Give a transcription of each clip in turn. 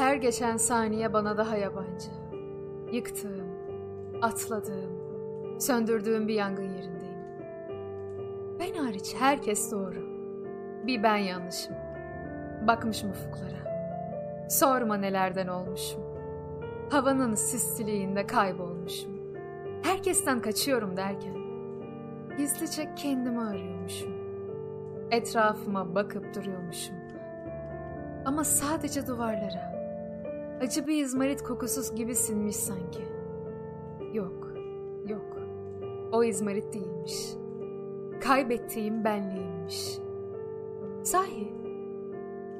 Her geçen saniye bana daha yabancı. Yıktığım, atladığım, söndürdüğüm bir yangın yerindeyim. Ben hariç herkes doğru. Bir ben yanlışım. Bakmışım ufuklara. Sorma nelerden olmuşum. Havanın sisliliğinde kaybolmuşum. Herkesten kaçıyorum derken gizlice kendimi arıyormuşum. Etrafıma bakıp duruyormuşum. Ama sadece duvarlara. Acı bir izmarit kokusuz gibi sinmiş sanki. Yok, yok. O izmarit değilmiş. Kaybettiğim benliğimmiş. Sahi,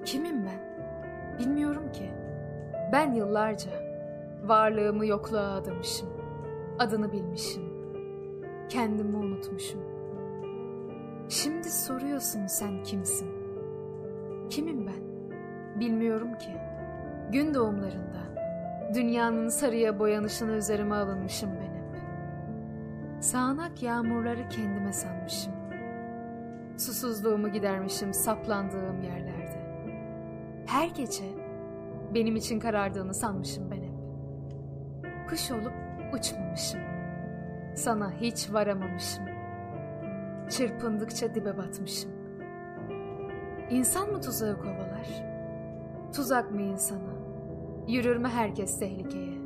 kimim ben? Bilmiyorum ki. Ben yıllarca varlığımı yokluğa adamışım. Adını bilmişim. Kendimi unutmuşum. Şimdi soruyorsun sen kimsin? Kimim ben? Bilmiyorum ki. Gün doğumlarında dünyanın sarıya boyanışını üzerime alınmışım ben hep. Sağanak yağmurları kendime sanmışım. Susuzluğumu gidermişim saplandığım yerlerde. Her gece benim için karardığını sanmışım ben hep. Kuş olup uçmamışım. Sana hiç varamamışım. Çırpındıkça dibe batmışım. İnsan mı tuzağı kovalar? Tuzak mı insana? Yürür mü herkes tehlikeye?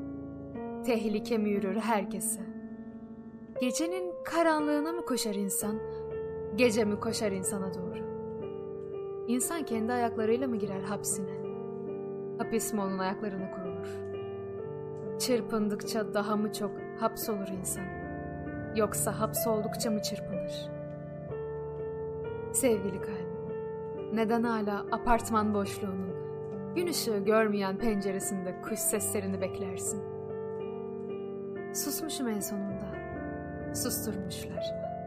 Tehlike mi yürür herkese? Gecenin karanlığına mı koşar insan? Gece mi koşar insana doğru? İnsan kendi ayaklarıyla mı girer hapsine? Hapis mi onun ayaklarına kurulur? Çırpındıkça daha mı çok hapsolur insan? Yoksa hapsoldukça mı çırpınır? Sevgili kalbim, neden hala apartman boşluğunun gün ışığı görmeyen penceresinde kuş seslerini beklersin? Susmuşum en sonunda. Susturmuşlar.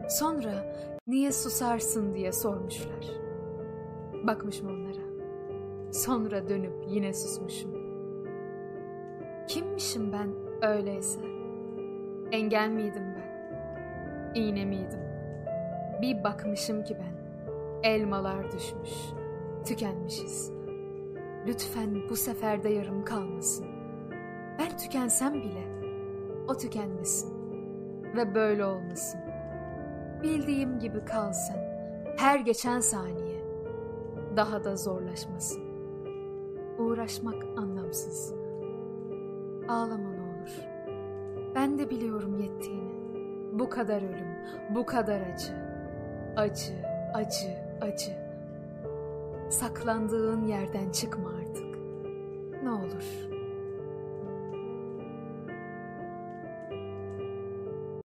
Sonra niye susarsın diye sormuşlar. Bakmışım onlara. Sonra dönüp yine susmuşum. Kimmişim ben öyleyse? Engel miydim ben? İğne miydim? Bir bakmışım ki ben. Elmalar düşmüş. Tükenmişiz. Lütfen bu sefer de yarım kalmasın. Ben tükensem bile o tükenmesin. Ve böyle olmasın. Bildiğim gibi kal sen. Her geçen saniye daha da zorlaşmasın. Uğraşmak anlamsız. Ağlama ne olur. Ben de biliyorum yettiğini. Bu kadar ölüm, bu kadar acı. Acı, acı, acı. Saklandığın yerden çıkma artık. Ne olur.